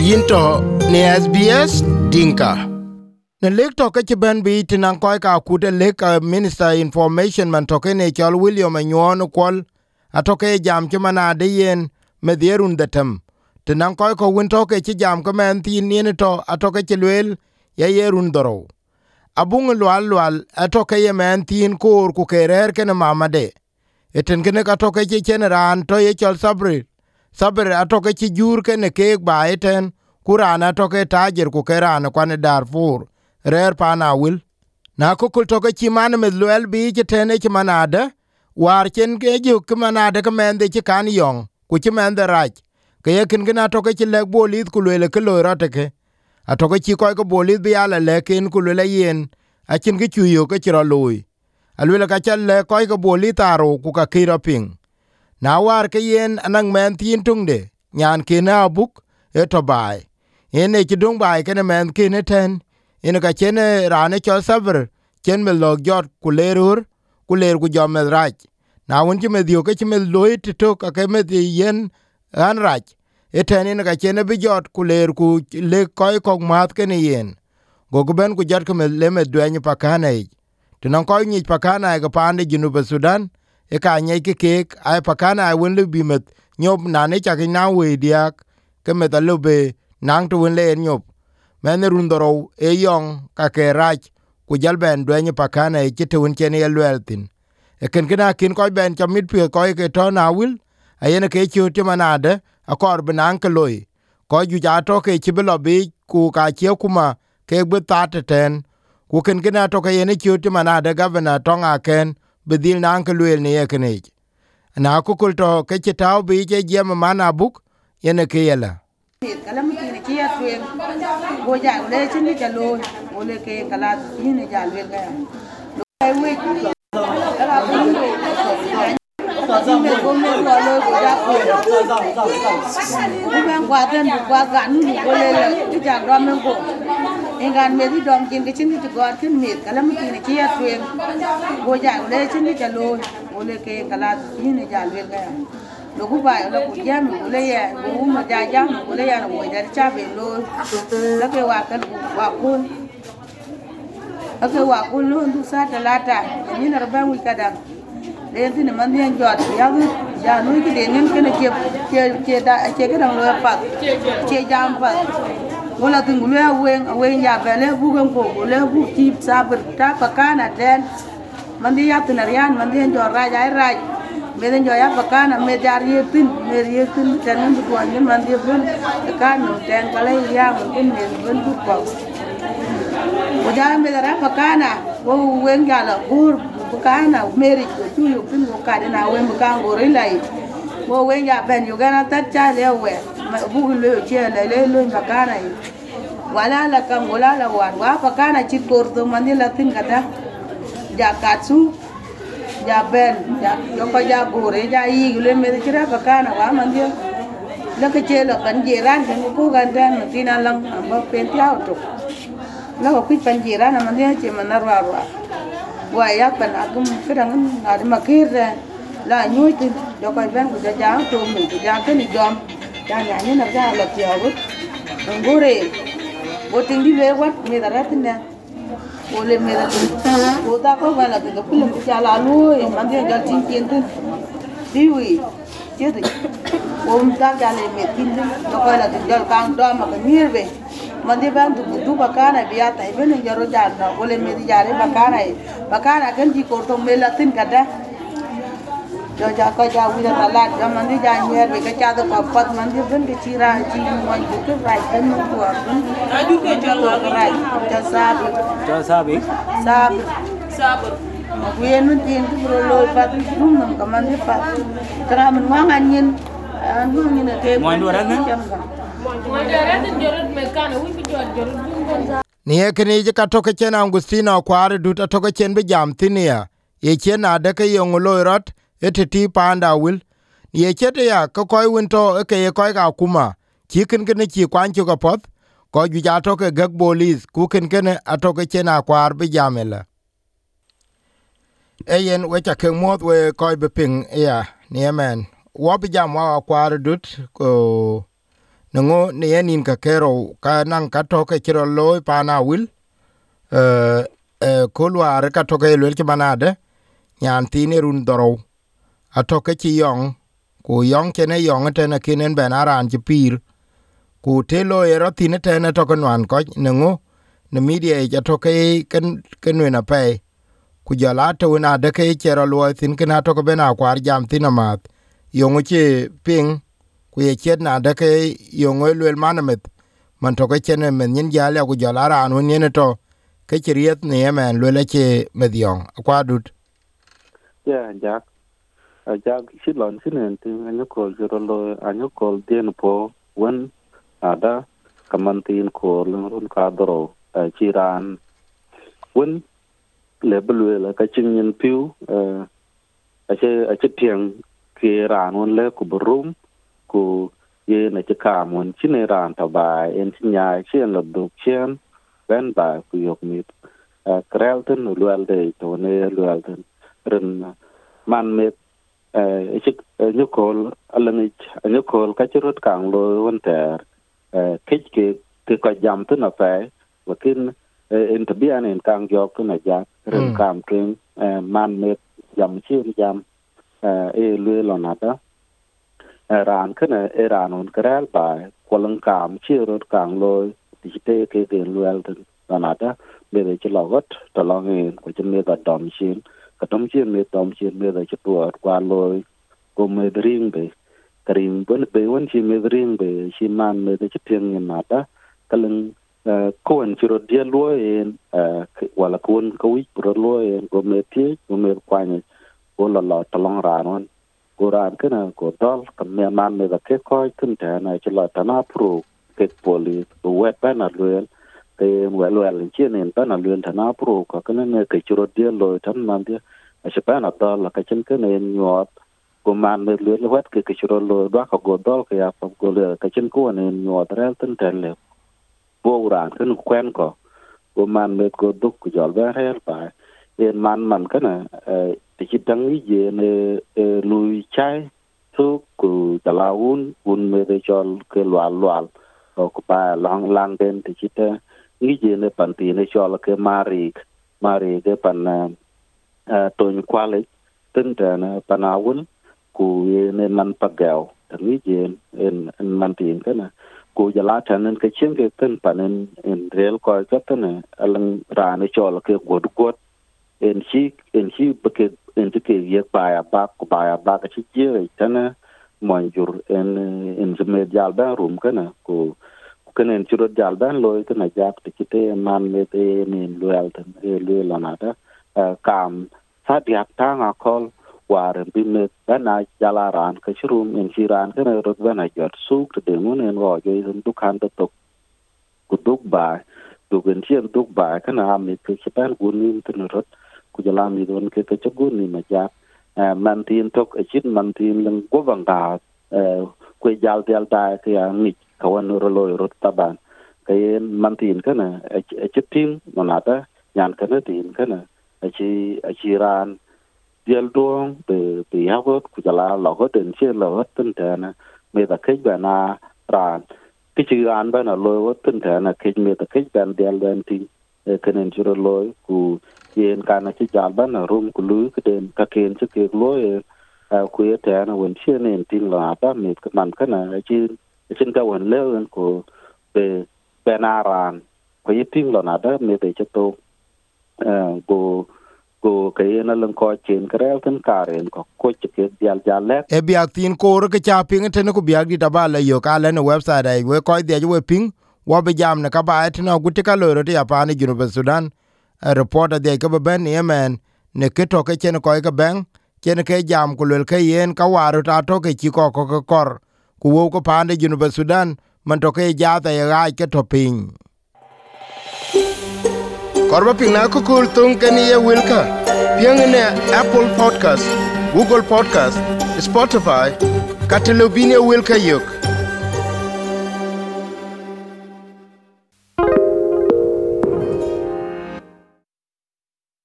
yinto ni SBS Dinka. Ne lek to ke ben bi tinan koy ka kude lek uh, minister information man to ke ne chol William Anyon kwol atoke jam ke mana de yen me dierun detem. Tinan koy ko win to ke chi jam ke men tin ni to atoke chi lwel ye yerun doro. Abung lwal lwal atoke ye men tin kur ku kerer ke ne mamade. Eten kene ka toke chi chen ran to ye chol sabri sabir atoke ci jur kene keek ba eten ku raan atoke tajer ku ke raan kwane Darfur. Rer pana wil. Na kukul toke ci man med luel bi ci tene ci manade war chen ke ju ki manade ke mende ci kan yong ku ci mende raj ke ye kin gina toke ci lek bolit ku lele ke lo rateke atoke ci koy ko bolit bi ala lekin ku lele yen achin ke chuyo ke ci ro loy alwele ka cha le koy ko bolit aro ku ka kiro ping na war ke yen anang men tin tungde nyan ke na buk e to bai. En e kidung bai ke men ke ne ten. En ka chene rane cho sabr. Chen me log jot kulerur kuler ku ler jom me raj na un ke me dio ke me loy ti to ka ke me yen an raj e ten en ka chene bi jot kuler ku le koy ko mat ke ne yen. Go ku ben ku jot ke me le me dwen pa kana e tinan koy ni pa kanai ga pande jinu sudan e ka nye ke a ai pakana ai wen lu bi met nyop na ne cha ke na we diak. Ke me da lu be nang tu wen le nyop. Men run doro e yong ka ke rach ku jal ben dwe ni pakana e ke tu wen chen ye lweltin e ken kena kin ko ben cha mit pe ko ke to na wil a ne ke chu ti manade a kor benang ke loy ko ju ja to ke chi bilo bi ku ka che kuma ke gbe ta ten. Ku ken kena to ke ne chu ti manade governor tonga ken bidhil nan ke luel ne yekne na ku kul to ke ci taw bi ce jiɛm man abuk yene ke yela Hãy subscribe cho kênh Ghiền Mì Gõ Để không bỏ lỡ những video hấp dẫn ni gan ja đi ga lo cái chân đi bu ni me go me go lo go kia thuyền bố ben kwa đây chân đi ga nu bố go le le là ja do me go engan me di dom kin ke chin ni go kin me kala mu kine ki atwen go ja le chin ni jalo o le ke kala ni ne ja le ga lo ku ba lo ku jam ku ya ku ma ja jam ku ya no ja cha be lo la ke wa kan wa ku ake wa ku lo ndu sa ta lata ni na ba wi kia da le ti man yen jot ya ya ki de nen ke ke ke da ke lo pa ke jam pa wala tin lu ya weng wen ya bele le ko le bu tip sa ber ta pakana den man ya tin mandi en di jot ra raj ra jo ya pakana me jar ye tin me ye tin tan ndu ko an mandi bun kan no tan kala ya mo tin me bun bu ko o ja me dara pakana wo weng ya la bur pakana meri ko tu yo tin ko ka na weng mu kan lai. Wo weng ya ben yo gana ta cha le weng we bu le che le le le pakana wala la kam wala la wa wa pakana chi tor to man la tin kata ja katsu ja ben ja yo ko ja gore ja yi le me kira ka kana wa man dia la ke che lo kan je ran kan ko gan dan ma tina lang amba pen ti auto la ko pi pan je ran man dia che man ra ra. Wa ya pan agum kran na ma la ko ben ko ja ja to mi ja ke ni ja nya ni na ja la ti awu ngore bo ting di le wat me da ratin na ole mera o da ko gala ke ko pulum cha la lu e mandi ga tin tin tin diwi che de o m ta ga le me tin din do ko la tin gal kan do ma ka mirbe mandi ban du du ba kana biya ta be ne jaro ja na ole me di jare ba kana e ba kana kan ji ko to me la tin kada do ja ko ja wi da la da mandi ja nyer be ka cha do ko pat mandi ben ke chira chi mo ju ke rai kan mo ko a du ke cha ko rai cha sa cho sabi sabi Sabur. Kuya nun tin tu bro lo pat dum nam kaman di pat. Tara man wang anyin an gun ni na ke. Mo ndu ran nan? Majarat jorot mekana wi bi jot jorot dungon za. ni yekne je ka toke chen Augustino kware du ta toke chen be jam tinia ye chen ade ke yong loirot ete ti panda wil. Ye chete ya ko koy winto e ke ye koy ga kuma. Ki ken ken ki kwan ko pot ko ju ja toke gak bolis. Ku ken ken a to ke chena kwar bi jamela. Eyen ta ke mot we koy be ping. Ya ni amen. Wo bi jam wa kwar dut. Ko ngo ne yenin ka kero. Ka nan ka to ke kiro loy pa na wil. Eh eh kulwar ka to ke lwel ki manade. Nyan tini run doro a to ke chi yong ku yong ke ne yong te na kinen ben aran chi pir. Ku te lo ero tini te na to kan ko ne ngo ne media e ja to ke ken ken na pe ku jala to na de ke chero lo tin kana to ko bena kwar jam tin amat yong che ping. Ku ye chet na de ke yong lwel manamet man to ke chene men nyin jala ku jala ran un ne to ke chriet ne yemen lwel che mediong kwa dut. Yeah, Jack. Uh, shilon sinen lon shi ne ti anyo kol jiro lo dien po wen ada kamantin ko run kadro eh, chiran wen lebelwe la le ka chin yin piu eh, ache ache tiang ke ran won le ku brum ku ye na che kam won chine ran ta ba en chi nya chi lo du chen ben ba ku yok mit. Eh, Krelten ten de to ne lu al ren man met chik nyukol alang nyukol ka chirut kang lo won ter kich ke ke ka jam tu na pe wakin in tabian in kang jok tu na ja ren kam ken man met jam chi jam e lue lo na da ran kana e ran on kral ba kwalang kam chi rut kang lo ti te ke ke luel tu na da me de chi logot to long in ko chi me da dom shin ka tom chien me tom chien me da chtua kwa loy ko me dring be karim bun be won chi me dring be chi man me da chitien ni na da kaleng ko en chiro dia loy en wala kun ko wi pro loy en ko me ti ko me kwa ni ko la la talong ran won ko ran kana ko dol ka me man me da ke ko kun ta na chi la ta na pro ke poli wet pa na te wel wel chi en ta na luen ta na pro ka kana ne ke chiro dia lo tan man dia a che pa na dol ka chen ke ne nyot ko man ne luen wet ke ke chiro lo da ka go dol ke ya pa go le ka chen ko ne nyot rel tan ten le. Bo ran kan kwen ko ko man ne ko duk ku jol ba rel pa. En man man ka kana e, ti chi dang yi je ne e, lui chai tu ku ta la un un me de chol ke lwal lwal ko pa lang lang den ti chi ta ngi je ne pan ti ne chol ke mari mari ke pan to ni kwale tin ta na panawun ku ye ne man pagao. Ta ngi je en en man tin ka na ku ja la ta nen ke chen ke tin pan en en rel ko ka ta ne alang ra ne chol ke god god en chi en chi ke en ti ke ye pa ya ba ku ba ya ba ka chi je ta na mon jur en en zme jal ba rum ka na ku kenen churo jal ban loy kana jak te kite, man me te min loyal te e loy lana da eh, kam, sa diak ta nga kol, war bi me na jala ran ka churum en chiran kana rot bana jot suk te mun en go jo izun dukan to tok, ku duk ba du gen chien duk ba kana am ni ke chipan gunin ten rot, ku jala mi don ke ke chugun ni ma jak eh, man tin tok e a chit man tin lang go banga eh, ku jal dial ta ke ya ni kawan rolo rot taban. Kay mantin kana a chiting monata nyan kana tin kana a chi a chi ran, dial dong be be yagot kujala jala ho den che lo ho tin ta na me da kai bana ran ti chi ran bana lo ho tin ta na kai me da kai ban dial den tin kanen chiro lo ku yen kana chi jal bana rum ku lu ku den, ka ken chi ke lo e, ku ye ta na wen che ne tin la ata, me man kana chi sin ka wan leun ko be benaran ko yiting lo na da me de chato go go ke na len ko chen krel ten karen ko ko ke dial jale e biak tin kor ke cha ping te ne ku biak da ba le yo ka le ne website ai we ko de we ping wo be jam ne ka ba et no guti ka lo ro ya pa ne junu sudan. A reporter de ke ben yemen. Ne ke to ke chen ko ke ben chen ke jam ku le ke yen ka waru ta to ke chi ko ko kor ku wo ko pande junuba sudan man to ke jata ye ga ke to piny korba piny na ko kul tung ke ni ye wilka pieng ne apple podcast google podcast spotify katelobine wilka yok